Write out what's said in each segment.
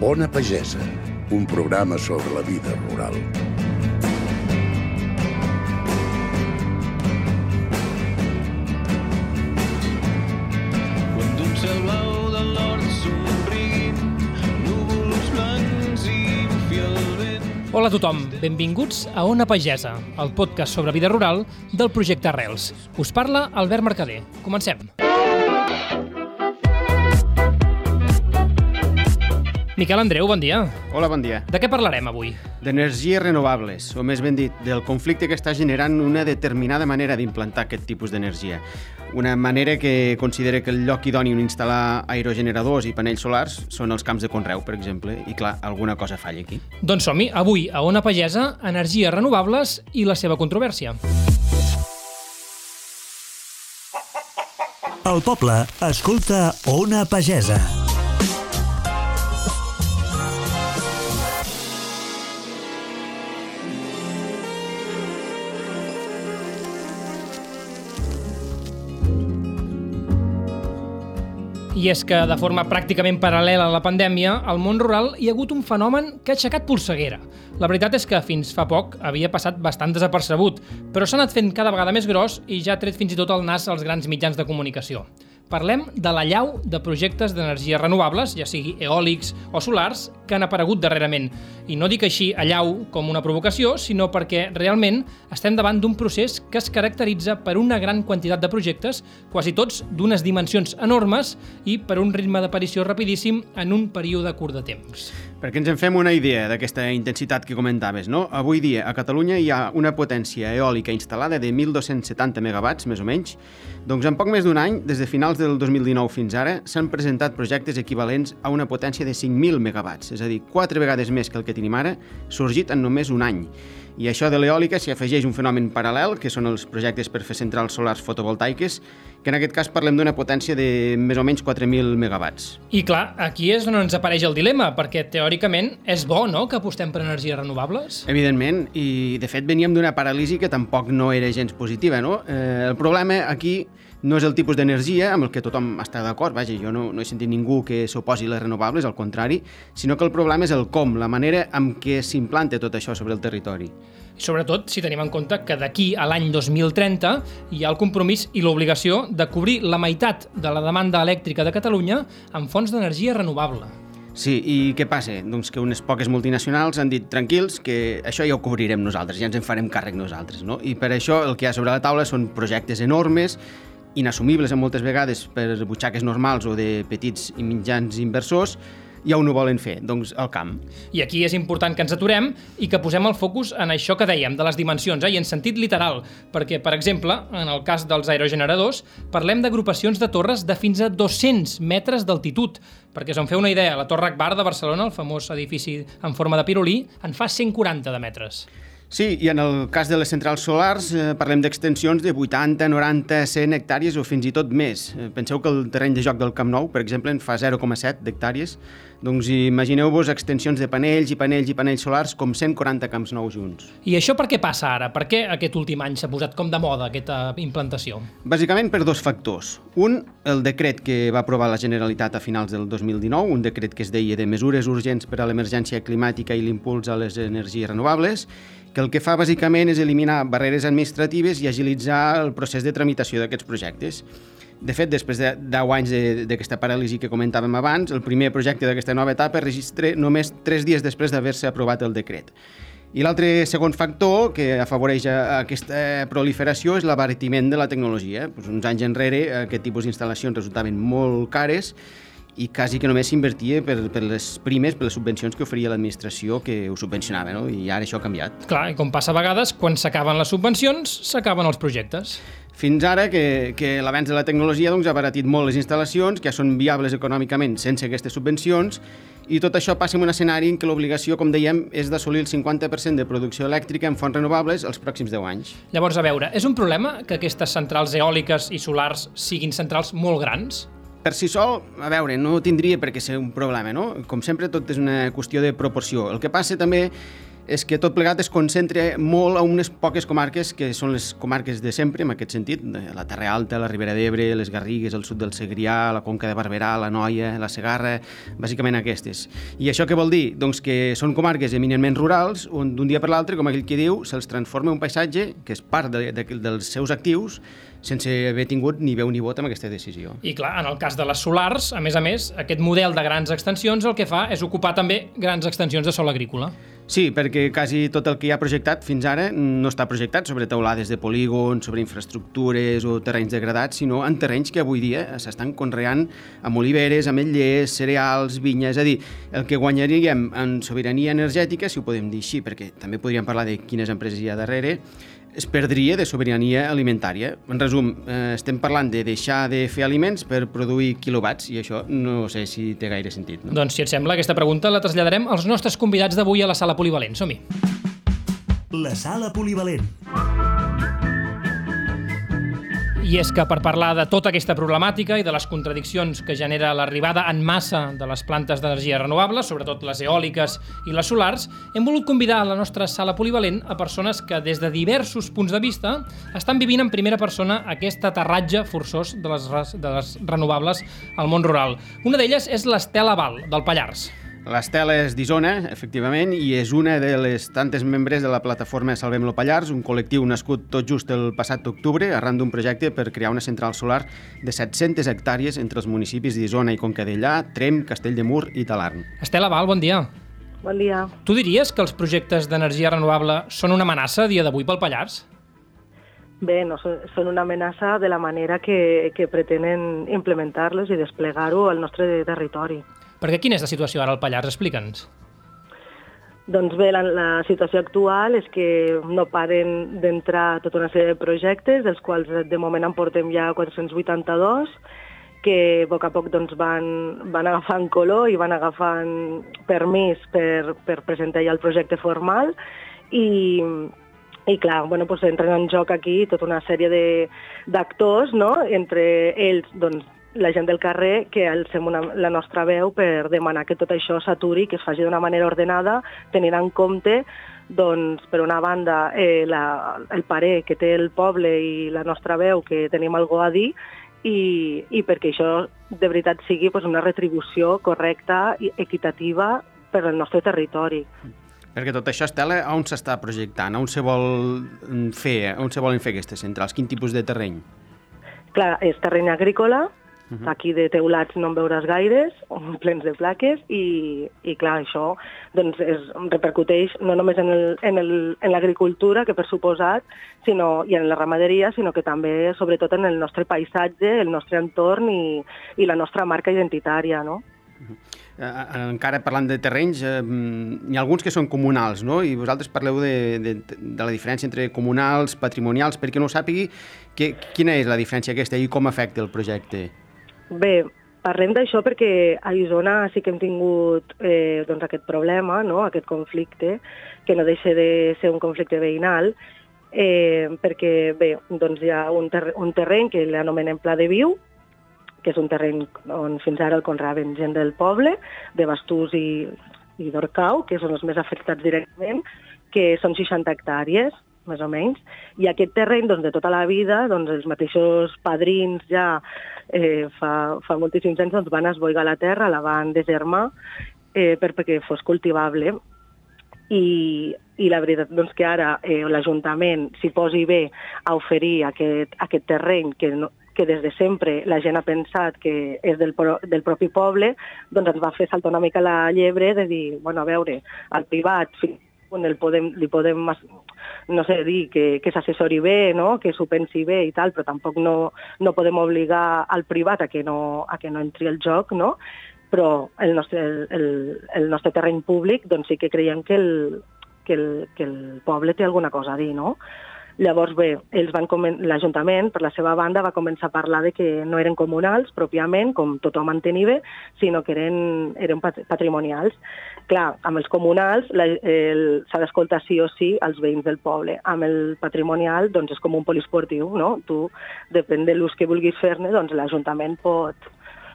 Ona Pagesa, un programa sobre la vida rural. Quan d'un cel blau del nord somriguin núvols blancs i bufi el vent. Hola a tothom, benvinguts a Ona Pagesa, el podcast sobre vida rural del projecte Arrels. Us parla Albert Mercader. Comencem. Miquel Andreu, bon dia. Hola, bon dia. De què parlarem avui? D'energies renovables, o més ben dit, del conflicte que està generant una determinada manera d'implantar aquest tipus d'energia. Una manera que considera que el lloc idoni on instal·lar aerogeneradors i panells solars són els camps de conreu, per exemple, i clar, alguna cosa falla aquí. Doncs som-hi, avui a Ona Pagesa, energies renovables i la seva controvèrsia. El poble escolta Ona Pagesa. I és que, de forma pràcticament paral·lela a la pandèmia, al món rural hi ha hagut un fenomen que ha aixecat polseguera. La veritat és que fins fa poc havia passat bastant desapercebut, però s'ha anat fent cada vegada més gros i ja ha tret fins i tot el nas als grans mitjans de comunicació. Parlem de la llau de projectes d'energies renovables, ja sigui eòlics o solars, que han aparegut darrerament. I no dic així allau com una provocació, sinó perquè realment estem davant d'un procés que es caracteritza per una gran quantitat de projectes, quasi tots d'unes dimensions enormes i per un ritme d'aparició rapidíssim en un període curt de temps. Perquè ens en fem una idea d'aquesta intensitat que comentaves, no? Avui dia a Catalunya hi ha una potència eòlica instal·lada de 1.270 megawatts, més o menys. Doncs en poc més d'un any, des de finals del 2019 fins ara, s'han presentat projectes equivalents a una potència de 5.000 megawatts, és a dir, quatre vegades més que el que tenim ara, sorgit en només un any. I això de l'eòlica s'hi afegeix un fenomen paral·lel, que són els projectes per fer centrals solars fotovoltaiques, que en aquest cas parlem d'una potència de més o menys 4.000 megawatts. I clar, aquí és on ens apareix el dilema, perquè teòricament és bo, no?, que apostem per energies renovables. Evidentment, i de fet veníem d'una paràlisi que tampoc no era gens positiva, no? Eh, el problema aquí no és el tipus d'energia amb el que tothom està d'acord, vaja, jo no, no he sentit ningú que s'oposi a les renovables, al contrari, sinó que el problema és el com, la manera amb què s'implanta tot això sobre el territori. Sobretot si tenim en compte que d'aquí a l'any 2030 hi ha el compromís i l'obligació de cobrir la meitat de la demanda elèctrica de Catalunya amb fonts d'energia renovable. Sí, i què passa? Doncs que unes poques multinacionals han dit tranquils que això ja ho cobrirem nosaltres, ja ens en farem càrrec nosaltres, no? I per això el que hi ha sobre la taula són projectes enormes, inassumibles en moltes vegades per butxaques normals o de petits i mitjans inversors, i on ho volen fer? Doncs al camp. I aquí és important que ens aturem i que posem el focus en això que dèiem, de les dimensions, eh? i en sentit literal, perquè, per exemple, en el cas dels aerogeneradors, parlem d'agrupacions de torres de fins a 200 metres d'altitud, perquè us en feu una idea, la Torre Akbar de Barcelona, el famós edifici en forma de pirulí, en fa 140 de metres. Sí, i en el cas de les centrals solars eh, parlem d'extensions de 80, 90, 100 hectàrees o fins i tot més. Eh, penseu que el terreny de joc del Camp Nou, per exemple, en fa 0,7 d'hectàrees. Doncs imagineu-vos extensions de panells i panells i panells solars com 140 camps nous junts. I això per què passa ara? Per què aquest últim any s'ha posat com de moda aquesta implantació? Bàsicament per dos factors. Un, el decret que va aprovar la Generalitat a finals del 2019, un decret que es deia de mesures urgents per a l'emergència climàtica i l'impuls a les energies renovables, que el que fa bàsicament és eliminar barreres administratives i agilitzar el procés de tramitació d'aquests projectes. De fet, després de 10 anys d'aquesta paràlisi que comentàvem abans, el primer projecte d'aquesta nova etapa es registra només 3 dies després d'haver-se aprovat el decret. I l'altre segon factor que afavoreix aquesta proliferació és l'abaratiment de la tecnologia. Pues uns anys enrere aquest tipus d'instal·lacions resultaven molt cares i quasi que només s'invertia per, per les primes, per les subvencions que oferia l'administració que ho subvencionava, no? i ara això ha canviat. Clar, i com passa a vegades, quan s'acaben les subvencions, s'acaben els projectes. Fins ara que, que l'avenç de la tecnologia doncs, ha baratit molt les instal·lacions, que ja són viables econòmicament sense aquestes subvencions, i tot això passa en un escenari en què l'obligació, com dèiem, és d'assolir el 50% de producció elèctrica en fonts renovables els pròxims 10 anys. Llavors, a veure, és un problema que aquestes centrals eòliques i solars siguin centrals molt grans? Per si sol, a veure, no tindria per què ser un problema, no? Com sempre, tot és una qüestió de proporció. El que passa també és que tot plegat es concentra molt a unes poques comarques que són les comarques de sempre, en aquest sentit, la Terra Alta, la Ribera d'Ebre, les Garrigues, el sud del Segrià, la Conca de Barberà, la Noia, la Segarra, bàsicament aquestes. I això què vol dir? Doncs que són comarques eminentment rurals on d'un dia per l'altre, com aquell que diu, se'ls transforma un paisatge que és part de, de, dels seus actius sense haver tingut ni veu ni vot amb aquesta decisió. I clar, en el cas de les solars, a més a més, aquest model de grans extensions el que fa és ocupar també grans extensions de sol agrícola. Sí, perquè quasi tot el que hi ha projectat fins ara no està projectat sobre teulades de polígons, sobre infraestructures o terrenys degradats, sinó en terrenys que avui dia s'estan conreant amb oliveres, ametllers, cereals, vinyes, és a dir, el que guanyaríem en sobirania energètica, si ho podem dir així, perquè també podríem parlar de quines empreses hi ha darrere, es perdria de sobirania alimentària. En resum, eh, estem parlant de deixar de fer aliments per produir quilowatts i això no sé si té gaire sentit. No? Doncs, si et sembla, aquesta pregunta la traslladarem als nostres convidats d'avui a la sala polivalent. Som-hi. La sala polivalent. I és que per parlar de tota aquesta problemàtica i de les contradiccions que genera l'arribada en massa de les plantes d'energia renovable, sobretot les eòliques i les solars, hem volgut convidar a la nostra sala polivalent a persones que des de diversos punts de vista estan vivint en primera persona aquest aterratge forçós de les, de les renovables al món rural. Una d'elles és l'Estela Val, del Pallars. L'Estela és d'Isona, efectivament, i és una de les tantes membres de la plataforma Salvem lo Pallars, un col·lectiu nascut tot just el passat octubre arran d'un projecte per crear una central solar de 700 hectàrees entre els municipis d'Isona i Concadellà, Trem, Castell de Mur i Talarn. Estela Val, bon dia. Bon dia. Tu diries que els projectes d'energia renovable són una amenaça a dia d'avui pel Pallars? Bé, no, són una amenaça de la manera que, que pretenen implementar-los i desplegar-ho al nostre territori. Perquè quina és la situació ara al Pallars? Explica'ns. Doncs bé, la, la situació actual és que no paren d'entrar tota una sèrie de projectes, dels quals de moment en portem ja 482, que a poc a poc doncs, van, van agafant color i van agafant permís per, per presentar ja el projecte formal i, i clar, bueno, doncs entren en joc aquí tota una sèrie d'actors, no? entre ells doncs, la gent del carrer que alcem una, la nostra veu per demanar que tot això s'aturi, que es faci d'una manera ordenada, tenint en compte doncs, per una banda, eh, la, el parer que té el poble i la nostra veu, que tenim algú a dir, i, i perquè això de veritat sigui doncs, una retribució correcta i equitativa per al nostre territori. Perquè tot això, Estela, on s'està projectant? On se vol fer? On se volen fer aquestes centrals? Quin tipus de terreny? Clar, és terreny agrícola, Uh -huh. Aquí de teulats no en veuràs gaires, plens de plaques, i, i clar, això doncs, es repercuteix no només en l'agricultura, que per suposat, sinó, i en la ramaderia, sinó que també, sobretot, en el nostre paisatge, el nostre entorn i, i la nostra marca identitària, no? Uh -huh. Eh, encara parlant de terrenys, eh, hi ha alguns que són comunals, no? I vosaltres parleu de, de, de la diferència entre comunals, patrimonials, perquè no ho sàpigui, que, quina és la diferència aquesta i com afecta el projecte? Bé, parlem d'això perquè a Isona sí que hem tingut eh, doncs aquest problema, no? aquest conflicte, que no deixa de ser un conflicte veïnal, eh, perquè bé, doncs hi ha un, ter un terreny que l'anomenem Pla de Viu, que és un terreny on fins ara el conraven gent del poble, de Bastús i, i d'Orcau, que són els més afectats directament, que són 60 hectàrees, més o menys, i aquest terreny doncs, de tota la vida, doncs, els mateixos padrins ja eh, fa, fa moltíssims anys doncs, van esboigar la terra, la van deshermar eh, per, perquè fos cultivable. I, i la veritat doncs, que ara eh, l'Ajuntament s'hi posi bé a oferir aquest, aquest terreny que, no, que des de sempre la gent ha pensat que és del, del propi poble, doncs ens va fer saltar una mica la llebre de dir, bueno, a veure, al privat, on el podem, li podem no sé, dir que, que s'assessori bé, no? que s'ho pensi bé i tal, però tampoc no, no podem obligar al privat a que no, a que no entri el joc, no? però el nostre, el, el nostre terreny públic doncs sí que creiem que el, que el, que el poble té alguna cosa a dir, no? Llavors, bé, ells van l'Ajuntament, per la seva banda, va començar a parlar de que no eren comunals pròpiament, com tothom entenia bé, sinó que eren, eren patrimonials. Clar, amb els comunals s'ha d'escoltar sí o sí als veïns del poble. Amb el patrimonial, doncs és com un poliesportiu, no? Tu, depèn de l'ús que vulguis fer-ne, doncs l'Ajuntament pot,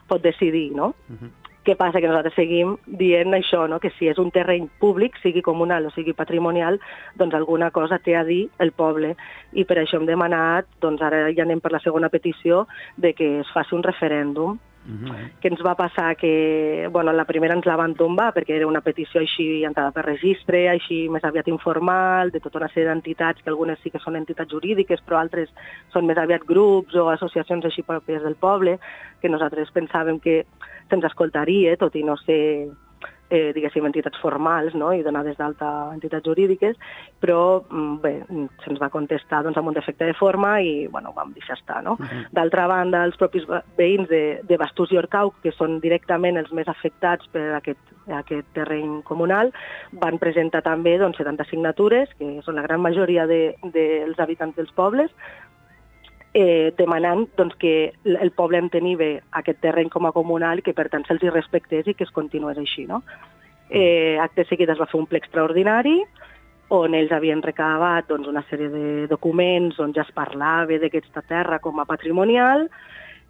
pot decidir, no? Uh -huh. Què passa? Que nosaltres seguim dient això, no? que si és un terreny públic, sigui comunal o sigui patrimonial, doncs alguna cosa té a dir el poble. I per això hem demanat, doncs ara ja anem per la segona petició, de que es faci un referèndum què ens va passar? Que bueno, la primera ens la van tombar perquè era una petició així entrada per registre, així més aviat informal, de tota una sèrie d'entitats, que algunes sí que són entitats jurídiques, però altres són més aviat grups o associacions així pròpies del poble, que nosaltres pensàvem que se'ns escoltaria, tot i no ser eh, diguéssim, entitats formals no? i donades d'alta a entitats jurídiques, però mm, bé, se'ns va contestar doncs, amb un defecte de forma i bueno, vam deixar estar. No? Uh -huh. D'altra banda, els propis veïns de, de Bastús i Orcau, que són directament els més afectats per aquest, aquest terreny comunal, van presentar també doncs, 70 signatures, que són la gran majoria dels de, dels habitants dels pobles, eh, demanant doncs, que el poble enteni bé aquest terreny com a comunal i que per tant se'ls hi respectés i que es continués així. No? Eh, acte seguit es va fer un ple extraordinari on ells havien recabat doncs, una sèrie de documents on ja es parlava d'aquesta terra com a patrimonial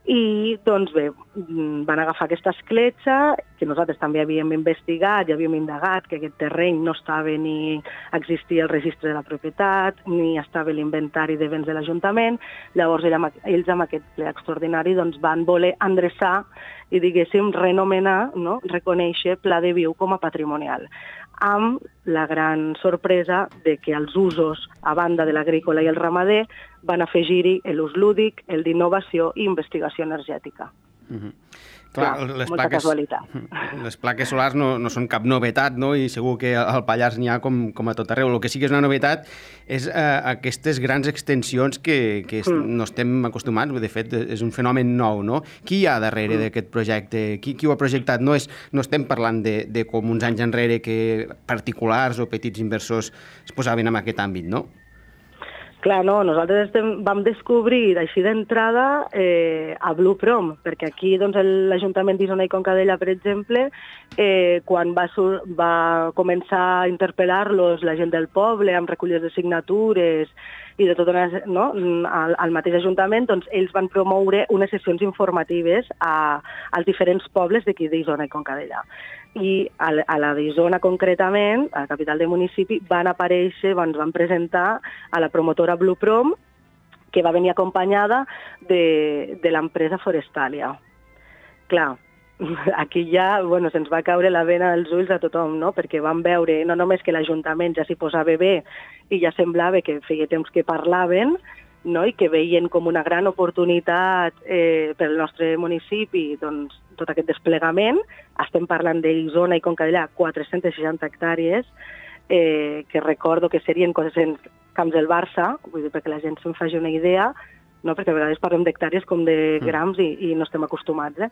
i, doncs bé, mm, van agafar aquesta escletxa, que nosaltres també havíem investigat i havíem indagat que aquest terreny no estava ni existia el registre de la propietat, ni estava l'inventari de béns de l'Ajuntament. Llavors ells amb aquest ple extraordinari doncs, van voler endreçar i, diguéssim, renomenar, no? reconèixer Pla de Viu com a patrimonial amb la gran sorpresa de que els usos, a banda de l'agrícola i el ramader, van afegir-hi l'ús lúdic, el d'innovació i investigació energètica. Mm -hmm. Clar, Clar, les molta plaques, casualitat. les plaques solars no, no són cap novetat, no? i segur que al Pallars n'hi ha com, com a tot arreu. El que sí que és una novetat és eh, aquestes grans extensions que, que mm. no estem acostumats, de fet és un fenomen nou. No? Qui hi ha darrere mm. d'aquest projecte? Qui, qui ho ha projectat? No, és, no estem parlant de, de com uns anys enrere que particulars o petits inversors es posaven en aquest àmbit, no? Clar, no, nosaltres estem, vam descobrir així d'entrada eh, a Blue Prom, perquè aquí doncs, l'Ajuntament d'Isona i Concadella, per exemple, eh, quan va, va començar a interpel·lar-los la gent del poble amb recollides de signatures i de tot una, no, al, al mateix Ajuntament, doncs ells van promoure unes sessions informatives a, als diferents pobles d'aquí d'Isona i Concadella i a, a la d'Isona concretament, a la capital del municipi, van aparèixer, doncs van presentar a la promotora Blue Prom, que va venir acompanyada de, de l'empresa Forestalia. Clar, aquí ja bueno, se'ns va caure la vena als ulls a tothom, no? perquè vam veure no només que l'Ajuntament ja s'hi posava bé i ja semblava que feia temps que parlaven, no? i que veien com una gran oportunitat eh, pel nostre municipi doncs, tot aquest desplegament. Estem parlant d'Isona i Concadellà, 460 hectàrees, eh, que recordo que serien coses en camps del Barça, vull dir, perquè la gent se'n faci una idea, no? perquè a vegades parlem d'hectàrees com de grams i, i no estem acostumats. Eh?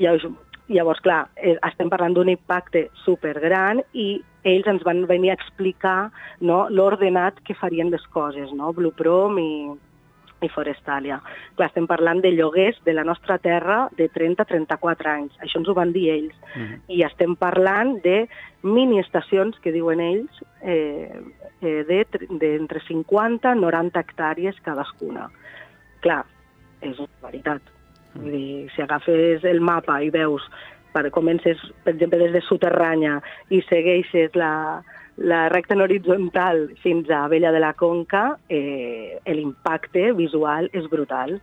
Llavors, llavors, clar, eh, estem parlant d'un impacte supergran i ells ens van venir a explicar no, l'ordenat que farien les coses, no? Blue Prom i, i Forestalia. Clar, estem parlant de lloguers de la nostra terra de 30 a 34 anys. Això ens ho van dir ells. I estem parlant de mini-estacions, que diuen ells, eh, eh, de, tr- de entre 50 i 90 hectàrees cadascuna. Clar, és una veritat. Vull dir, si agafes el mapa i veus, per, comences, per exemple, des de Soterranya i segueixes la, la recta en horitzontal fins a Vella de la Conca, eh, l'impacte visual és brutal.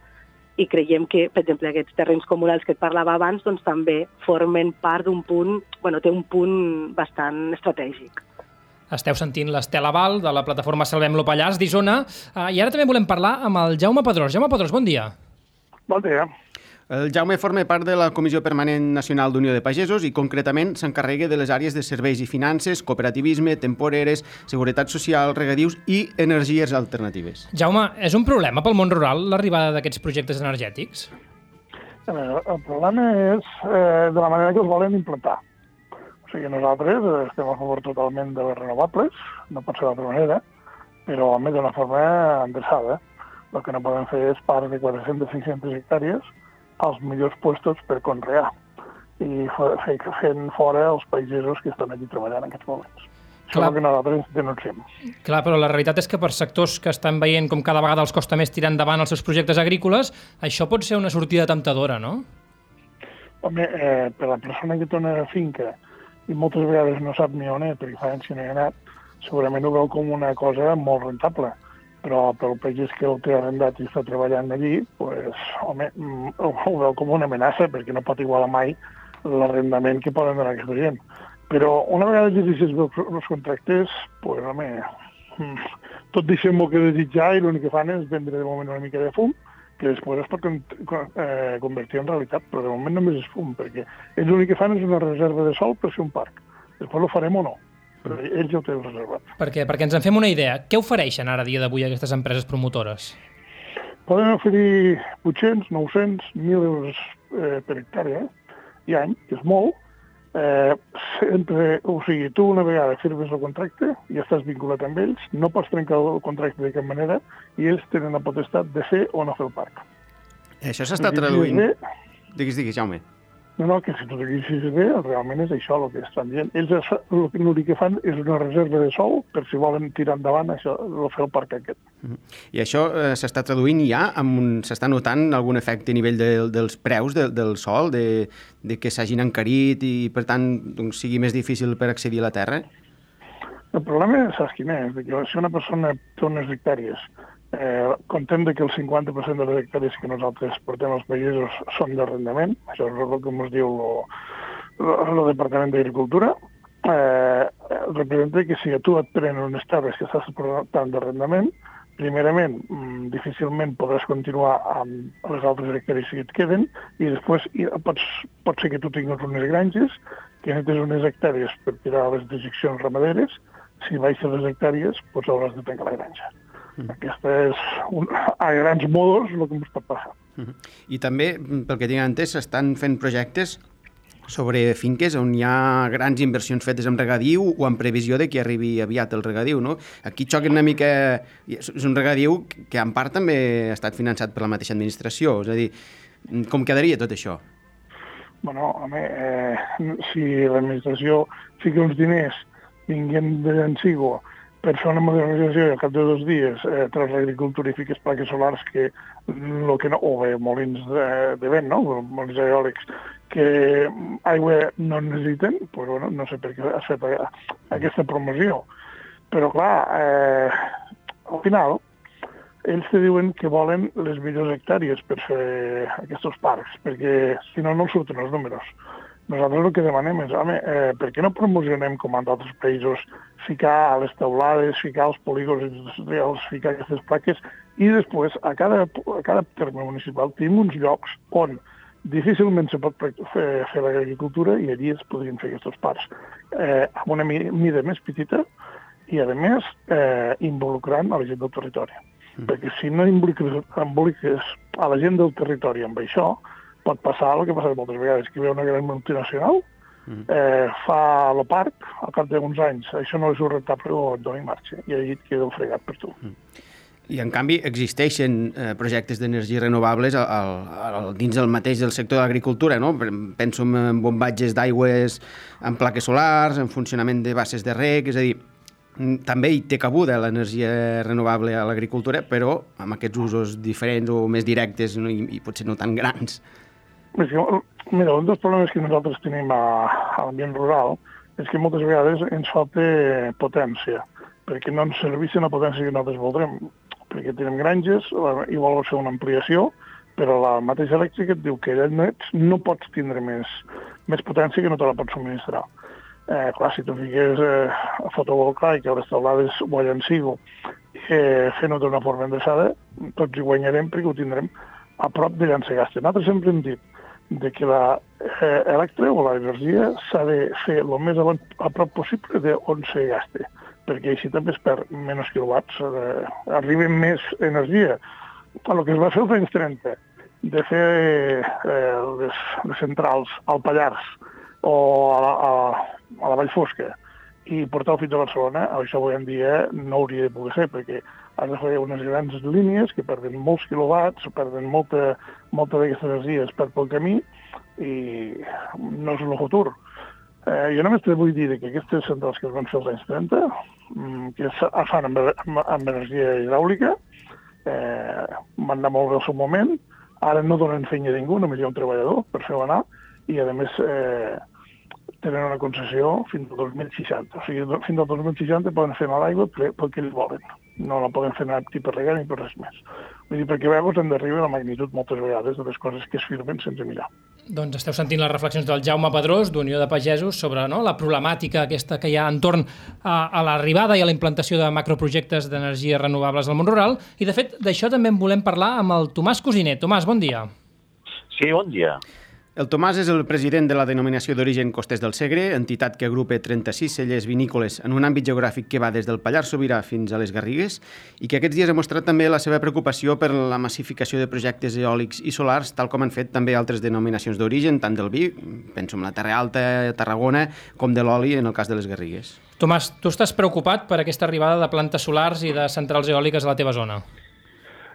I creiem que, per exemple, aquests terrenys comunals que et parlava abans doncs, també formen part d'un punt, bueno, té un punt bastant estratègic. Esteu sentint l'Estela Val de la plataforma Salvem-lo Pallars d'Isona eh, i ara també volem parlar amb el Jaume Pedrós. Jaume Pedrós, bon dia. Bon dia. El Jaume forma part de la Comissió Permanent Nacional d'Unió de Pagesos i concretament s'encarrega de les àrees de serveis i finances, cooperativisme, temporeres, seguretat social, regadius i energies alternatives. Jaume, és un problema pel món rural l'arribada d'aquests projectes energètics? Veure, el problema és eh, de la manera que els volen implantar. O sigui, nosaltres eh, estem a favor totalment de les renovables, no pot ser d'altra manera, però home, d'una forma endreçada. El que no podem fer és parts de 400-500 hectàrees als millors puestos per conrear i fe- fe- fent fora els pagesos que estan allí treballant en aquests moments. Clar. que nosaltres denunciem. Clar, però la realitat és que per sectors que estan veient com cada vegada els costa més tirar endavant els seus projectes agrícoles, això pot ser una sortida temptadora, no? home, eh, per la persona que té una finca i moltes vegades no sap ni on és, perquè fa anys que no hi ha anat, segurament ho veu com una cosa molt rentable. Però pel pagès que el té arrendat i està treballant allí, pues, home, mm, ho, veu com una amenaça, perquè no pot igualar mai l'arrendament que poden donar aquesta gent. Però una vegada llegeixes els, els contractes, pues, home, mm, tot deixem molt que desitjar i l'únic que fan és vendre de moment una mica de fum, que després es pot eh, convertir en realitat, però de moment només és fum, perquè ells l'únic que fan és una reserva de sol per ser un parc. Després ho farem o no, ells ja ho tenen reservat. Perquè, perquè ens en fem una idea, què ofereixen ara a dia d'avui aquestes empreses promotores? Poden oferir 800, 900, 1.000 euros eh, per hectàrea i any, que és molt. Eh, sempre, o sigui, tu una vegada firmes el contracte i estàs vinculat amb ells, no pots trencar el contracte de cap manera i ells tenen la potestat de fer o no fer el parc. Això s'està traduint... Digues, digues, Jaume. No, no, que si tu t'agreixis bé, realment és això el que estan dient. Ells l'únic que fan és una reserva de sol per si volen tirar endavant això, el fer el parc aquest. I això eh, s'està traduint ja, s'està notant algun efecte a nivell de, dels preus de, del sol, de, de que s'hagin encarit i, per tant, doncs, sigui més difícil per accedir a la terra? El problema, saps quin és? Que si una persona té unes hectàrees, eh, contem de que el 50% de les hectàrees que nosaltres portem als països són d'arrendament, això és el que ens diu el Departament d'Agricultura, eh, representa que si a tu et prenen unes terres que estàs portant d'arrendament, primerament, mm, difícilment podràs continuar amb les altres hectàrees que et queden i després pots, pot ser que tu tinguis unes granges que necessites unes hectàrees per tirar les dejeccions ramaderes, si baixes les hectàrees, doncs hauràs de tancar la granja. Aquesta és, un, a grans modos, el que ens pot passar. I també, pel que tinc entès, s'estan fent projectes sobre finques on hi ha grans inversions fetes en regadiu o en previsió de que arribi aviat el regadiu, no? Aquí xoca una mica... És un regadiu que en part també ha estat finançat per la mateixa administració, és a dir, com quedaria tot això? Bueno, home, eh, si l'administració fica uns diners vinguent de Llensigo per fer una modernització al cap de dos dies eh, tras l'agricultura i fiques plaques solars que lo que no, o bé molins de, de vent, no? molins eòlics, que aigua no necessiten, pues, bueno, no sé per què has fet aquesta promoció. Però clar, eh, al final, ells te diuen que volen les millors hectàrees per fer aquests parcs, perquè si no, no surten els números. Nosaltres el que demanem és, home, eh, per què no promocionem, com en d'altres països, ficar a les teulades, ficar als polígons industrials, ficar aquestes plaques, i després a cada, a cada terme municipal tenim uns llocs on difícilment se pot fer, fer l'agricultura i allí es podrien fer aquests parcs eh, amb una mi- mida més petita i, a més, eh, involucrant a la gent del territori. Mm. Perquè si no impliques, emboliques a la gent del territori amb això, pot passar el que passa moltes vegades, que ve una gran multinacional, Mm. eh, fa el parc, al cap d'uns anys, això no és un rentable o et doni marxa, i allí et queda fregat per tu. I, en canvi, existeixen eh, projectes d'energies renovables al, al, al, dins del mateix del sector de l'agricultura, no? Penso en bombatges d'aigües, en plaques solars, en funcionament de bases de rec, és a dir, mm, també hi té cabuda l'energia renovable a l'agricultura, però amb aquests usos diferents o més directes no? I, i potser no tan grans. És que, mira, un dels problemes que nosaltres tenim a, a l'ambient rural és que moltes vegades ens falta potència, perquè no ens serveixen la potència que nosaltres voldrem, perquè tenim granges i vol fer una ampliació, però la mateixa elèctrica et diu que ets, no pots tindre més, més potència que no te la pots subministrar. Eh, clar, si tu fiques eh, fotovoltaica a les taulades o a Llancigo eh, fent-ho d'una forma endreçada, tots hi guanyarem perquè ho tindrem a prop de Llancegasta. Nosaltres sempre hem dit de que la eh, o l'energia s'ha de fer el més a, a prop possible d'on se gasta, perquè així també es perd menys quilowatts, eh, arriba més energia. El que es va fer als anys 30, de fer eh, les, les centrals al Pallars o a la, a, a la Vall Fosca i portar-ho fins a Barcelona, això avui en dia no hauria de poder ser, perquè has de fer unes grans línies que perden molts quilowatts, perden molta, molta d'aquesta energia, es perd pel camí i no és el futur. Eh, jo només te vull dir que aquestes centrals que es van fer als anys 30, mm, que es fan amb, amb, amb energia hidràulica, eh, van anar molt bé al seu moment, ara no donen feina a ningú, només hi ha un treballador per fer-ho anar, i, a més, eh, tenen una concessió fins al 2060. O sigui, fins al 2060 poden fer anar l'aigua que ells volen. No la poden fer anar ni per ni per res més. Vull dir, perquè veus hem d'arribar a la magnitud moltes vegades de les coses que es firmen sense mirar. Doncs esteu sentint les reflexions del Jaume Pedrós, d'Unió de Pagesos, sobre no, la problemàtica aquesta que hi ha entorn a, a l'arribada i a la implantació de macroprojectes d'energies renovables al món rural. I, de fet, d'això també en volem parlar amb el Tomàs Cosiner. Tomàs, bon dia. Sí, bon dia. El Tomàs és el president de la denominació d'origen Costers del Segre, entitat que agrupa 36 cellers vinícoles en un àmbit geogràfic que va des del Pallars Sobirà fins a les Garrigues i que aquests dies ha mostrat també la seva preocupació per la massificació de projectes eòlics i solars, tal com han fet també altres denominacions d'origen, tant del vi, penso en la Terra Alta, Tarragona, com de l'oli en el cas de les Garrigues. Tomàs, tu estàs preocupat per aquesta arribada de plantes solars i de centrals eòliques a la teva zona?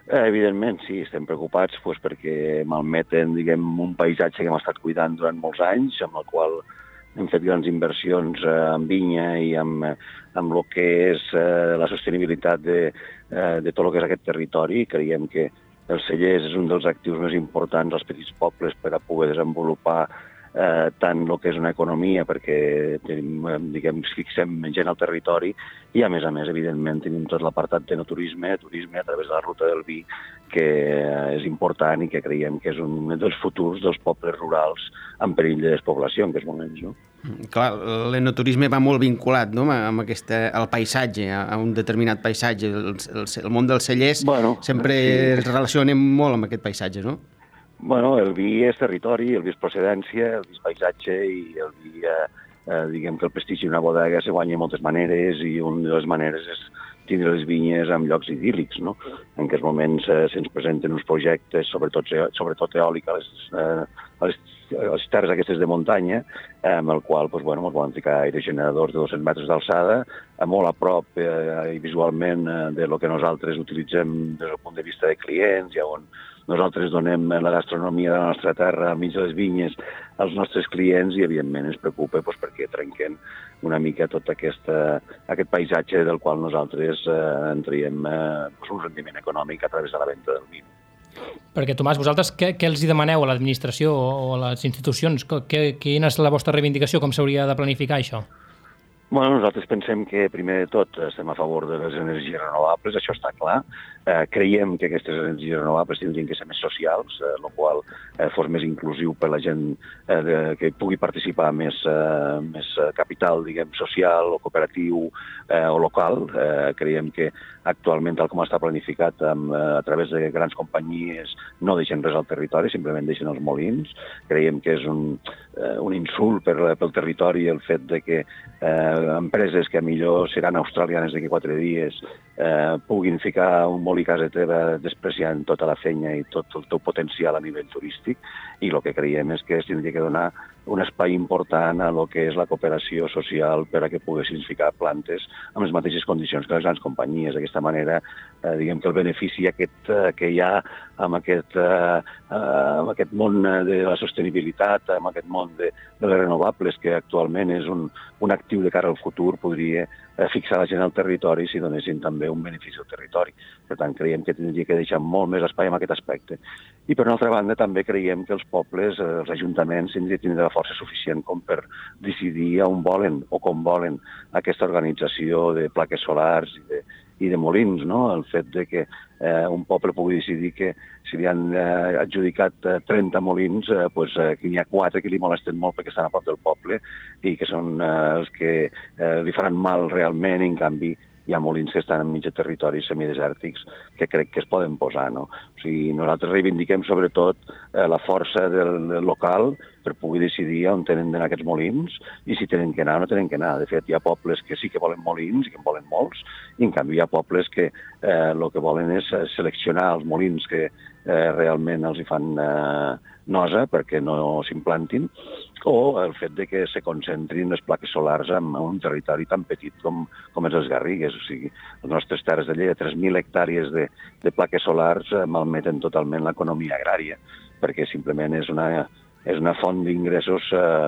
Eh, evidentment, sí, estem preocupats pues, perquè malmeten diguem, un paisatge que hem estat cuidant durant molts anys, amb el qual hem fet grans inversions eh, en vinya i amb, amb el que és eh, la sostenibilitat de, eh, de tot el que és aquest territori. Creiem que els cellers és un dels actius més importants als petits pobles per a poder desenvolupar eh, tant el que és una economia, perquè tenim, eh, diguem, fixem gent al territori, i a més a més, evidentment, tenim tot l'apartat de no turisme, turisme a través de la ruta del vi, que eh, és important i que creiem que és un dels futurs dels pobles rurals en perill de despoblació en aquests moments. No? Mm, Clar, l'enoturisme va molt vinculat no? amb aquesta, al paisatge, a, un determinat paisatge. El, el, el món dels cellers Bueno, sempre sí. es relacionem molt amb aquest paisatge, no? Bueno, el vi és territori, el vi és procedència, el vi és paisatge i el vi, eh, eh, diguem que el prestigi d'una bodega se guanya de moltes maneres i una de les maneres és tindre les vinyes en llocs idíl·lics, no? En aquests moments eh, se'ns presenten uns projectes, sobretot, e- sobretot eòlic, a les, eh, a les, a les terres aquestes de muntanya, amb el qual doncs, bueno, ens volen ficar aerogeneradors de 200 metres d'alçada, eh, molt a prop eh, i visualment eh, de lo que nosaltres utilitzem des del punt de vista de clients i on nosaltres donem la gastronomia de la nostra terra al mig de les vinyes als nostres clients i, evidentment, ens preocupa doncs, perquè trenquen una mica tot aquesta, aquest paisatge del qual nosaltres eh, en traiem eh, doncs, un rendiment econòmic a través de la venda del vi. Perquè, Tomàs, vosaltres què, què els hi demaneu a l'administració o a les institucions? Què, quina és la vostra reivindicació? Com s'hauria de planificar això? Bueno, nosaltres pensem que, primer de tot, estem a favor de les energies renovables, això està clar. Eh, creiem que aquestes energies renovables tindrien que ser més socials, eh, el qual eh, fos més inclusiu per la gent eh, de, que pugui participar més, eh, més eh, capital, diguem, social o cooperatiu eh, o local. Eh, creiem que actualment, tal com està planificat amb, eh, a través de grans companyies, no deixen res al territori, simplement deixen els molins. Creiem que és un, eh, un insult per, pel territori el fet de que eh, empreses que millor seran australianes d'aquí quatre dies eh, puguin ficar un molí a casa teva despreciant tota la feina i tot el teu potencial a nivell turístic i el que creiem és que tindria que donar un espai important a lo que és la cooperació social per a que poguessin ficar plantes amb les mateixes condicions que les grans companyies. D'aquesta manera, eh, diguem que el benefici aquest eh, que hi ha amb aquest, eh, eh, amb aquest món de la sostenibilitat, amb aquest món de, de les renovables, que actualment és un, un actiu de cara al futur, podria eh, fixar la gent al territori si donessin també un benefici al territori. Per tant, creiem que tindria que deixar molt més espai en aquest aspecte. I per una altra banda, també creiem que els pobles, eh, els ajuntaments, tindrien de tindre la força suficient com per decidir on volen o com volen aquesta organització de plaques solars i de, i de molins, no? El fet de que eh, un poble pugui decidir que si li han eh, adjudicat eh, 30 molins, eh, pues, eh, que n'hi ha 4 que li molesten molt perquè estan a prop del poble i que són eh, els que eh, li faran mal realment, i en canvi hi ha molins que estan enmig de territoris semidesèrtics que crec que es poden posar. No? O sigui, nosaltres reivindiquem sobretot eh, la força del, del local per poder decidir on tenen d'anar aquests molins i si tenen que anar o no tenen que anar. De fet, hi ha pobles que sí que volen molins i que en volen molts, i en canvi hi ha pobles que eh, el que volen és eh, seleccionar els molins que eh, realment els hi fan eh, nosa perquè no s'implantin, o el fet de que se concentrin les plaques solars en, un territori tan petit com, com és les Garrigues. O sigui, les nostres terres de Lleida, 3.000 hectàrees de, de plaques solars eh, malmeten totalment l'economia agrària, perquè simplement és una, és una font d'ingressos eh,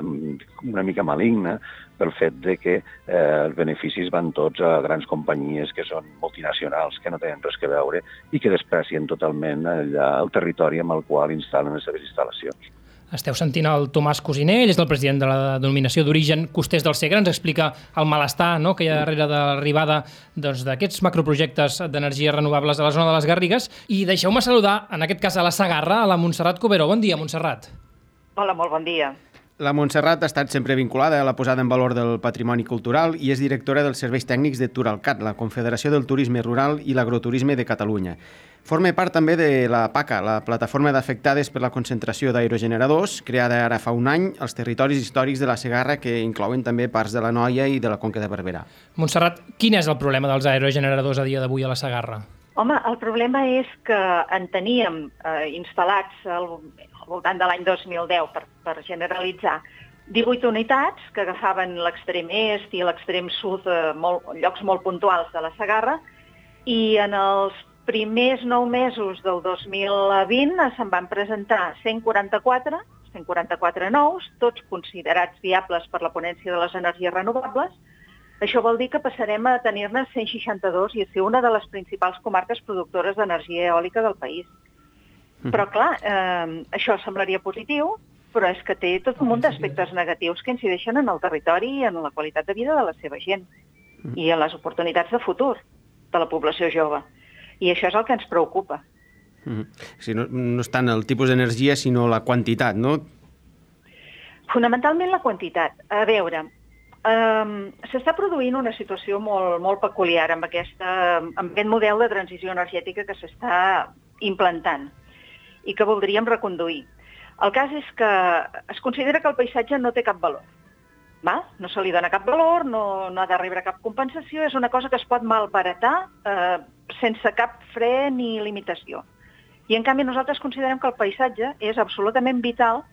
una mica maligna pel fet de que eh, els beneficis van tots a grans companyies que són multinacionals, que no tenen res que veure i que desprecien totalment allà el territori amb el qual instal·len les seves instal·lacions. Esteu sentint el Tomàs Cosiner, ell és el president de la denominació d'origen Costers del Segre, ens explica el malestar no?, que hi ha darrere de l'arribada doncs, d'aquests macroprojectes d'energies renovables a la zona de les Garrigues. I deixeu-me saludar, en aquest cas a la Sagarra, a la Montserrat Cubero. Bon dia, Montserrat. Hola, molt bon dia. La Montserrat ha estat sempre vinculada a la posada en valor del patrimoni cultural i és directora dels serveis tècnics de Turalcat, la Confederació del Turisme Rural i l'Agroturisme de Catalunya. Forma part també de la PACA, la plataforma d'afectades per la concentració d'aerogeneradors, creada ara fa un any als territoris històrics de la Segarra, que inclouen també parts de la Noia i de la Conca de Barberà. Montserrat, quin és el problema dels aerogeneradors a dia d'avui a la Segarra? Home, el problema és que en teníem eh, instal·lats al, voltant de l'any 2010, per, per generalitzar, 18 unitats que agafaven l'extrem est i l'extrem sud, eh, molt, llocs molt puntuals de la Segarra, i en els primers nou mesos del 2020 se'n van presentar 144, 144 nous, tots considerats viables per la ponència de les energies renovables. Això vol dir que passarem a tenir-ne 162 i a ser una de les principals comarques productores d'energia eòlica del país. Però, clar, eh, això semblaria positiu, però és que té tot un munt d'aspectes negatius que incideixen en el territori i en la qualitat de vida de la seva gent i en les oportunitats de futur de la població jove. I això és el que ens preocupa. Mm. Si no, no és tant el tipus d'energia, sinó la quantitat, no? Fonamentalment la quantitat. A veure, um, s'està produint una situació molt, molt peculiar amb, aquesta, amb aquest model de transició energètica que s'està implantant i que voldríem reconduir. El cas és que es considera que el paisatge no té cap valor. Va? No se li dona cap valor, no, no ha de rebre cap compensació, és una cosa que es pot malbaratar eh, sense cap fre ni limitació. I en canvi nosaltres considerem que el paisatge és absolutament vital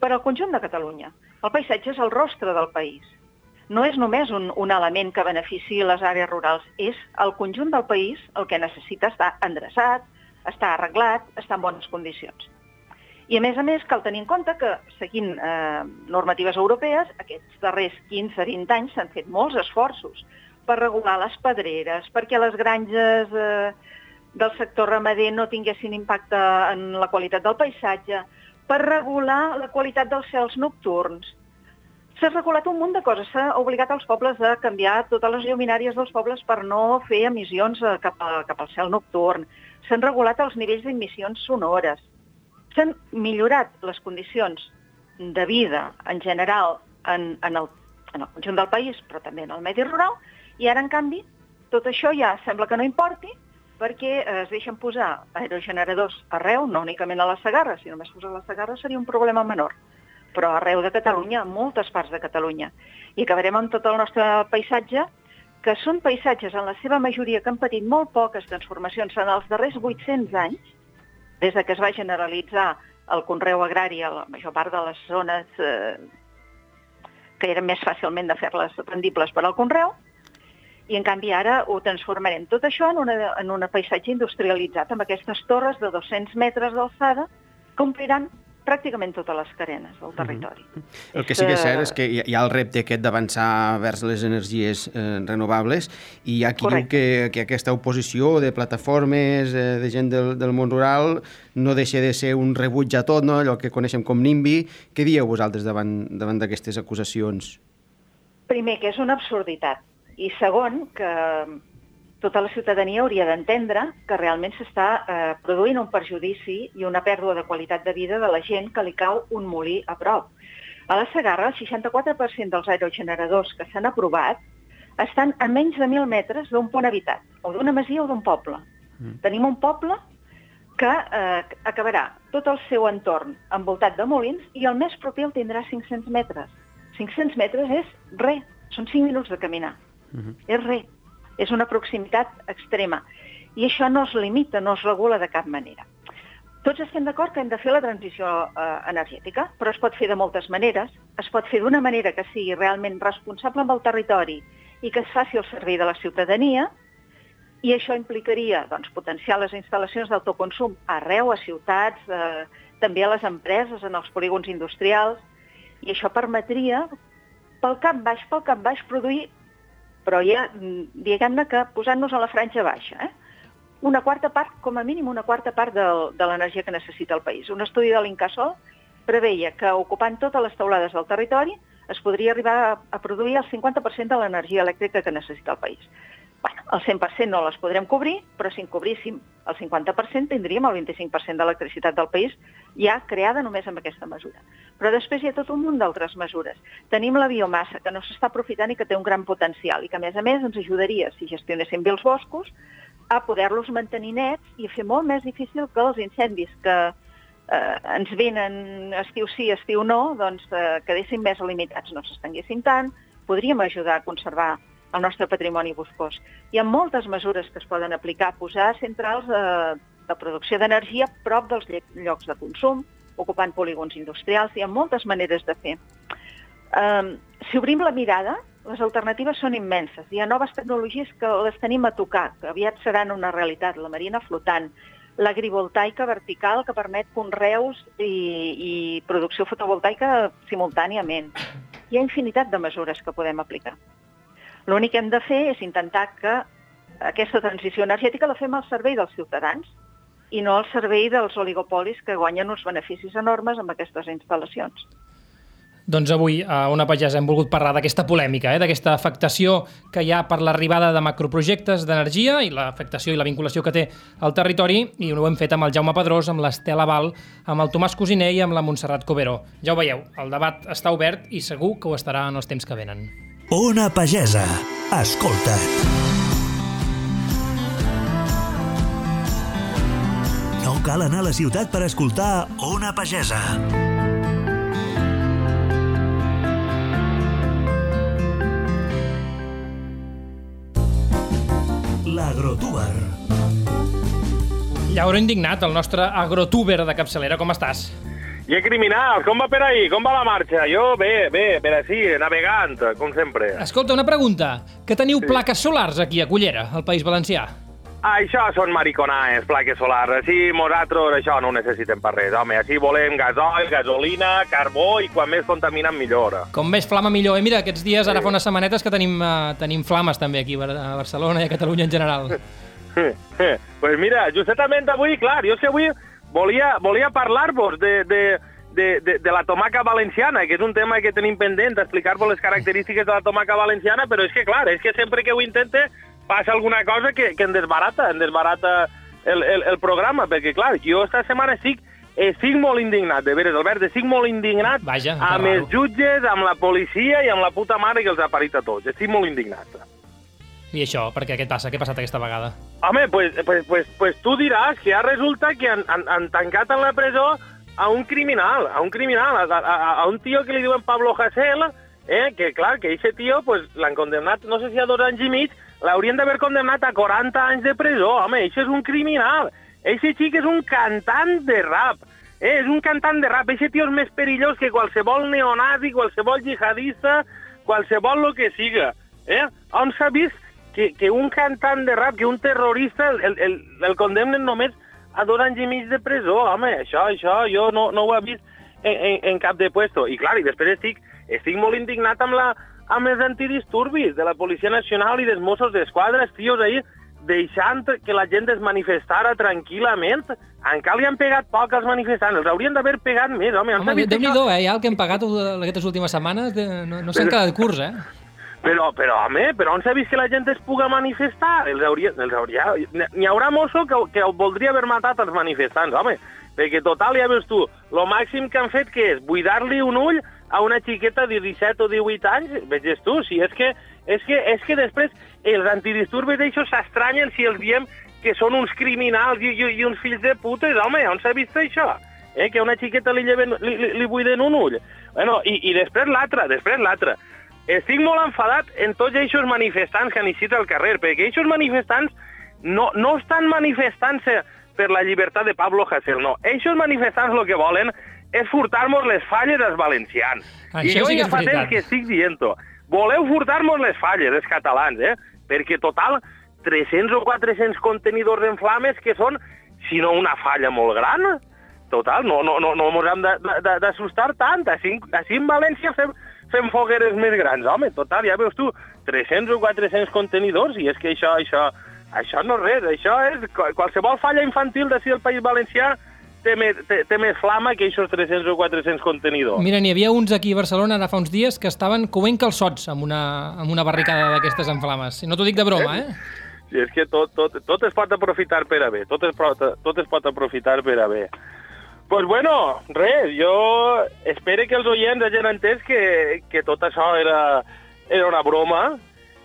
per al conjunt de Catalunya. El paisatge és el rostre del país. No és només un, un element que benefici les àrees rurals, és el conjunt del país el que necessita estar endreçat, estar arreglat, estar en bones condicions. I a més a més cal tenir en compte que, seguint eh, normatives europees, aquests darrers 15-20 anys s'han fet molts esforços per regular les pedreres, perquè les granges eh, del sector ramader no tinguessin impacte en la qualitat del paisatge, per regular la qualitat dels cels nocturns. S'ha regulat un munt de coses, s'ha obligat els pobles a canviar totes les lluminàries dels pobles per no fer emissions eh, cap, a, cap al cel nocturn. S'han regulat els nivells d'emissions sonores. S'han millorat les condicions de vida en general en, en, el, en el conjunt del país, però també en el medi rural, i ara, en canvi, tot això ja sembla que no importi, perquè eh, es deixen posar aerogeneradors arreu, no únicament a la Segarra, si només posar a la Segarra seria un problema menor, però arreu de Catalunya, en moltes parts de Catalunya. I acabarem amb tot el nostre paisatge, que són paisatges en la seva majoria que han patit molt poques transformacions en els darrers 800 anys, des de que es va generalitzar el conreu agrari a la major part de les zones eh, que eren més fàcilment de fer-les rendibles per al conreu, i en canvi ara ho transformarem tot això en una, en una paisatge industrialitzat, amb aquestes torres de 200 metres d'alçada que ompliran pràcticament totes les carenes del territori. Mm -hmm. El que sí que és cert és que hi ha el repte aquest d'avançar vers les energies eh, renovables i hi ha qui Correcte. diu que, que aquesta oposició de plataformes, eh, de gent del, del món rural, no deixa de ser un rebuig a tot, no? allò que coneixem com NIMBY. Què dieu vosaltres davant davant d'aquestes acusacions? Primer, que és una absurditat. I segon, que tota la ciutadania hauria d'entendre que realment s'està eh, produint un perjudici i una pèrdua de qualitat de vida de la gent que li cau un molí a prop. A la Segarra, el 64% dels aerogeneradors que s'han aprovat estan a menys de 1.000 metres d'un pont habitat, o d'una masia o d'un poble. Mm. Tenim un poble que eh, acabarà tot el seu entorn envoltat de molins i el més proper el tindrà 500 metres. 500 metres és res, són 5 minuts de caminar. Mm -hmm. És res és una proximitat extrema. I això no es limita, no es regula de cap manera. Tots estem d'acord que hem de fer la transició eh, energètica, però es pot fer de moltes maneres. Es pot fer d'una manera que sigui realment responsable amb el territori i que es faci al servei de la ciutadania, i això implicaria doncs, potenciar les instal·lacions d'autoconsum arreu, a ciutats, eh, també a les empreses, en els polígons industrials, i això permetria, pel cap baix, pel cap baix, produir però ja, mm, diguem-ne que posant-nos a la franja baixa, eh? una quarta part, com a mínim una quarta part de, de l'energia que necessita el país. Un estudi de l'Incasol preveia que ocupant totes les teulades del territori es podria arribar a, a produir el 50% de l'energia elèctrica que necessita el país. El 100% no les podrem cobrir, però si en cobríssim el 50% tindríem el 25% de l'electricitat del país ja creada només amb aquesta mesura. Però després hi ha tot un munt d'altres mesures. Tenim la biomassa, que no s'està aprofitant i que té un gran potencial i que, a més a més, ens ajudaria, si gestionéssim bé els boscos, a poder-los mantenir nets i fer molt més difícil que els incendis que eh, ens venen estiu sí, estiu no, doncs eh, quedessin més limitats, no s'estenguessin tant, podríem ajudar a conservar el nostre patrimoni boscós. Hi ha moltes mesures que es poden aplicar, posar centrals eh, de producció d'energia prop dels llocs de consum, ocupant polígons industrials, hi ha moltes maneres de fer. Um, si obrim la mirada, les alternatives són immenses. Hi ha noves tecnologies que les tenim a tocar, que aviat seran una realitat, la marina flotant, l'agrivoltaica vertical que permet conreus i, i producció fotovoltaica simultàniament. Hi ha infinitat de mesures que podem aplicar. L'únic que hem de fer és intentar que aquesta transició energètica la fem al servei dels ciutadans i no al servei dels oligopolis que guanyen uns beneficis enormes amb aquestes instal·lacions. Doncs avui a Ona Pagès hem volgut parlar d'aquesta polèmica, eh? d'aquesta afectació que hi ha per l'arribada de macroprojectes d'energia i l'afectació i la vinculació que té al territori i ho hem fet amb el Jaume Pedrós, amb l'Estela Val, amb el Tomàs Cosiner i amb la Montserrat Coberó. Ja ho veieu, el debat està obert i segur que ho estarà en els temps que venen. Ona Pagesa. Escolta't. No cal anar a la ciutat per escoltar Ona Pagesa. L'Agrotuber. Llauro Indignat, el nostre agrotuber de capçalera, com estàs? I criminal, com va per ahí? Com va la marxa? Jo, bé, bé, per així, navegant, com sempre. Escolta, una pregunta. Que teniu sí. plaques solars aquí a Cullera, al País Valencià? Ah, això són mariconaes, plaques solars. Així nosaltres això no ho necessitem per res, home. Així volem gasoil, gasolina, carbó i quan més contaminen millor. Com més flama millor. Eh? Mira, aquests dies, ara fa unes setmanetes que tenim, uh, tenim flames també aquí a Barcelona i a Catalunya en general. pues mira, justament avui, clar, jo és que avui volia, volia parlar-vos de, de, de, de, de la tomaca valenciana, que és un tema que tenim pendent, explicar-vos les característiques de la tomaca valenciana, però és que, clar, és que sempre que ho intente passa alguna cosa que, que em desbarata, em desbarata el, el, el programa, perquè, clar, jo esta setmana estic, estic molt indignat, de veres, Albert, estic molt indignat Vaja, amb els jutges, amb la policia i amb la puta mare que els ha parit a tots. Estic molt indignat. I això, per què? Què passa? Què ha passat aquesta vegada? Home, pues, pues, pues, pues tu diràs que ja resulta que han, han, han tancat en la presó a un criminal, a un criminal, a, a, a un tio que li diuen Pablo Hasél, eh, que clar, que aquest tio pues, l'han condemnat, no sé si a dos anys i mig, l'haurien d'haver condemnat a 40 anys de presó. Home, això és un criminal. Eixe xic és un cantant de rap. Eh, és un cantant de rap. Eixe tio és més perillós que qualsevol neonazi, qualsevol jihadista, qualsevol lo que siga. Eh? On s'ha vist que, que un cantant de rap, que un terrorista, el, el, el condemnen només a dos anys i mig de presó, home, això, això, jo no, no ho he vist en, en, en cap de puesto. I clar, i després estic, estic molt indignat amb, la, amb els antidisturbis de la Policia Nacional i dels Mossos d'Esquadra, els tios ahir, deixant que la gent es manifestara tranquil·lament. Encara li han pegat poc als manifestants, els haurien d'haver pegat més, home. Home, Déu-n'hi-do, eh? Ja el que hem pagat aquestes últimes setmanes de, no, no s'han quedat curts, eh? Però, però, home, però on s'ha vist que la gent es puga manifestar? Els hauria, els hauria... N'hi haurà mosso que, que voldria haver matat els manifestants, home. Perquè, total, ja veus tu, el màxim que han fet que és buidar-li un ull a una xiqueta de 17 o 18 anys, veges tu, si és que, és que, és que després els antidisturbis d'això s'estranyen si els diem que són uns criminals i, i, i uns fills de putes, home, on s'ha vist això? Eh, que a una xiqueta li, lleven, li, li, li buiden un ull. Bueno, i, i després l'altre, després l'altre. Estic molt enfadat en tots aquests manifestants que han eixit al carrer, perquè aquests manifestants no, no estan manifestant-se per la llibertat de Pablo Hasél, no. Aquests manifestants el que volen és furtar-nos les falles dels valencians. Això I jo sí que ja fa temps que estic dient-ho. Voleu furtar-nos les falles, els catalans, eh? Perquè, total, 300 o 400 contenidors en flames que són, si no una falla molt gran, total, no, no, no, no mos hem d'assustar tant. Així, així en València fem, fem fogueres més grans, home, total, ja veus tu, 300 o 400 contenidors, i és que això, això, això no és res, això és qual- qualsevol falla infantil d'ací del País Valencià té, més, té, té més flama que aquests 300 o 400 contenidors. Mira, n'hi havia uns aquí a Barcelona ara fa uns dies que estaven coent calçots amb una, amb una barricada d'aquestes en flames. No t'ho dic de broma, eh? Sí, és que tot, tot, tot es pot aprofitar per a bé, tot es, pot, tot es pot aprofitar per a bé. Pues bueno, res, jo espero que els oients hagin entès que, que tot això era, era una broma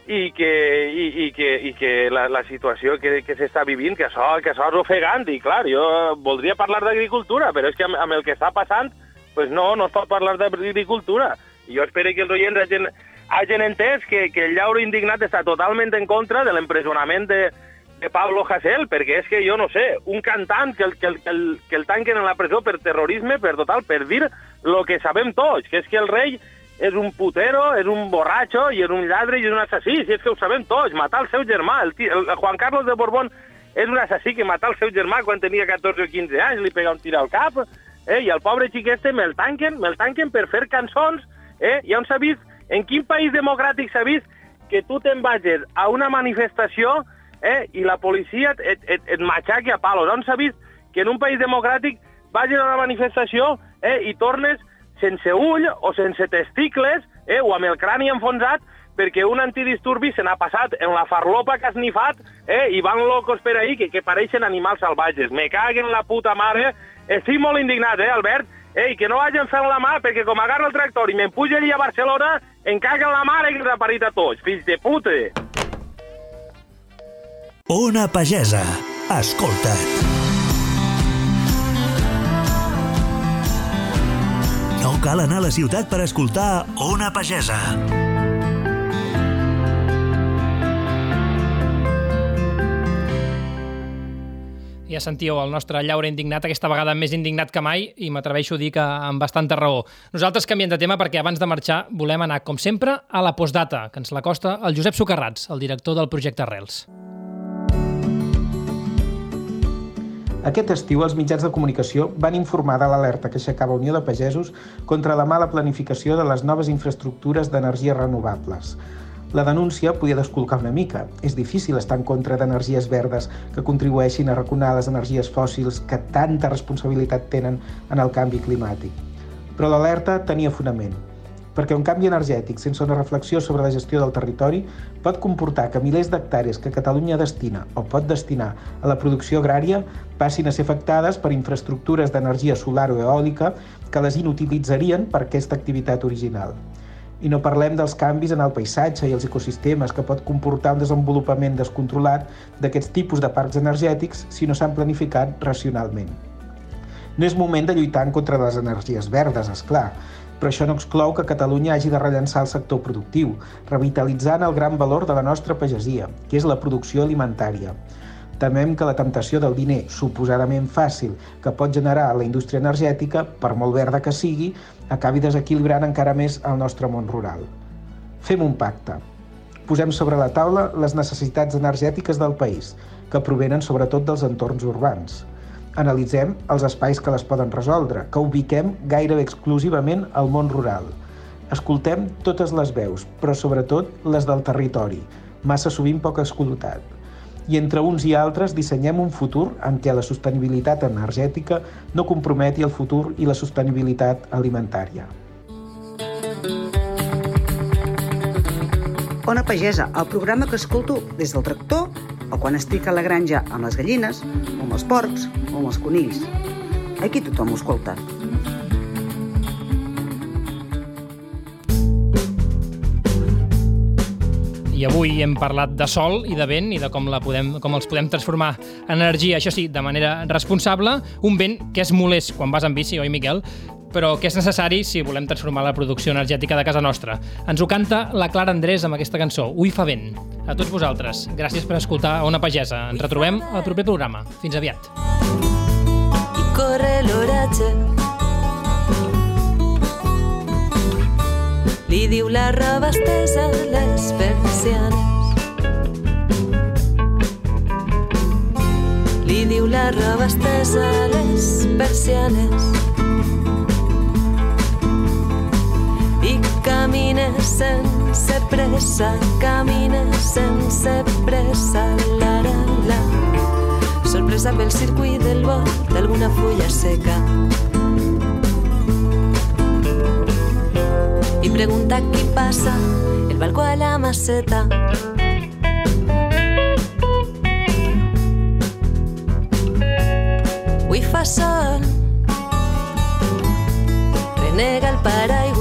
i que, i, i que, i que la, la situació que, que s'està vivint, que això, que això és ofegant, i clar, jo voldria parlar d'agricultura, però és que amb, amb el que està passant, pues no, no es pot parlar d'agricultura. I jo espero que els oients hagin, hagin entès que, que el llauro indignat està totalment en contra de l'empresonament de, de Pablo Hasél, perquè és que jo no sé, un cantant que el, que, el, que, el, que el tanquen en la presó per terrorisme, per total, per dir el que sabem tots, que és que el rei és un putero, és un borratxo, i és un lladre i és un assassí, si és que ho sabem tots, matar el seu germà. El, tio, el Juan Carlos de Borbón és un assassí que matar el seu germà quan tenia 14 o 15 anys, li pega un tir al cap, eh? i el pobre xic este me'l tanquen, me'l tanquen per fer cançons, eh? i on s'ha vist, en quin país democràtic s'ha vist que tu te'n vagis a una manifestació eh? i la policia et, et, et, et matxaqui a palos. On s'ha vist que en un país democràtic vagis a una manifestació eh? i tornes sense ull o sense testicles, eh, o amb el crani enfonsat, perquè un antidisturbi se n'ha passat en la farlopa que ha snifat eh, i van locos per ahí que, que pareixen animals salvatges. Me caguen la puta mare. Estic molt indignat, eh, Albert? Ei, que no vagin fent la mà, perquè com agarra el tractor i m'empuja allà a Barcelona, em caguen la mare que ens ha parit a tots, fills de puta. Ona Pagesa. Escolta't. No cal anar a la ciutat per escoltar Ona Pagesa. Ja sentíeu el nostre llaure indignat, aquesta vegada més indignat que mai, i m'atreveixo a dir que amb bastanta raó. Nosaltres canviem de tema perquè abans de marxar volem anar, com sempre, a la postdata, que ens la costa el Josep Socarrats, el director del projecte Arrels. Aquest estiu els mitjans de comunicació van informar de l'alerta que aixecava Unió de Pagesos contra la mala planificació de les noves infraestructures d'energies renovables. La denúncia podia descolcar una mica. És difícil estar en contra d'energies verdes que contribueixin a raconar les energies fòssils que tanta responsabilitat tenen en el canvi climàtic. Però l'alerta tenia fonament perquè un canvi energètic sense una reflexió sobre la gestió del territori pot comportar que milers d'hectàrees que Catalunya destina o pot destinar a la producció agrària passin a ser afectades per infraestructures d'energia solar o eòlica que les inutilitzarien per aquesta activitat original. I no parlem dels canvis en el paisatge i els ecosistemes que pot comportar un desenvolupament descontrolat d'aquests tipus de parcs energètics si no s'han planificat racionalment. No és moment de lluitar en contra de les energies verdes, és clar, però això no exclou que Catalunya hagi de rellençar el sector productiu, revitalitzant el gran valor de la nostra pagesia, que és la producció alimentària. Temem que la temptació del diner suposadament fàcil que pot generar la indústria energètica, per molt verda que sigui, acabi desequilibrant encara més el nostre món rural. Fem un pacte. Posem sobre la taula les necessitats energètiques del país, que provenen sobretot dels entorns urbans analitzem els espais que les poden resoldre, que ubiquem gairebé exclusivament al món rural. Escoltem totes les veus, però sobretot les del territori, massa sovint poc escoltat. I entre uns i altres dissenyem un futur en què la sostenibilitat energètica no comprometi el futur i la sostenibilitat alimentària. Ona Pagesa, el programa que escolto des del tractor o quan estic a la granja amb les gallines, o amb els porcs, o amb els conills. Aquí tothom ho escolta. I avui hem parlat de sol i de vent i de com, la podem, com els podem transformar en energia, això sí, de manera responsable. Un vent que és molest quan vas en bici, oi, Miquel? Però que és necessari si volem transformar la producció energètica de casa nostra. Ens ho canta la Clara Andrés amb aquesta cançó, Ui fa vent. A tots vosaltres, gràcies per escoltar Ona Pagesa. Ens retrobem al proper programa. Fins aviat. I corre l'oratge Li diu la roba estesa a les persianes Li diu la roba estesa a les persianes camina sense pressa, camina sense pressa, la la la. Sorpresa pel circuit del vot d'alguna fulla seca. I pregunta qui passa el balcó a la maceta. Avui fa sol, renega el paraigües.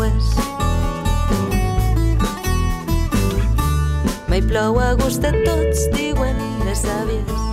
Mai plou a gust de tots, diuen les àvies.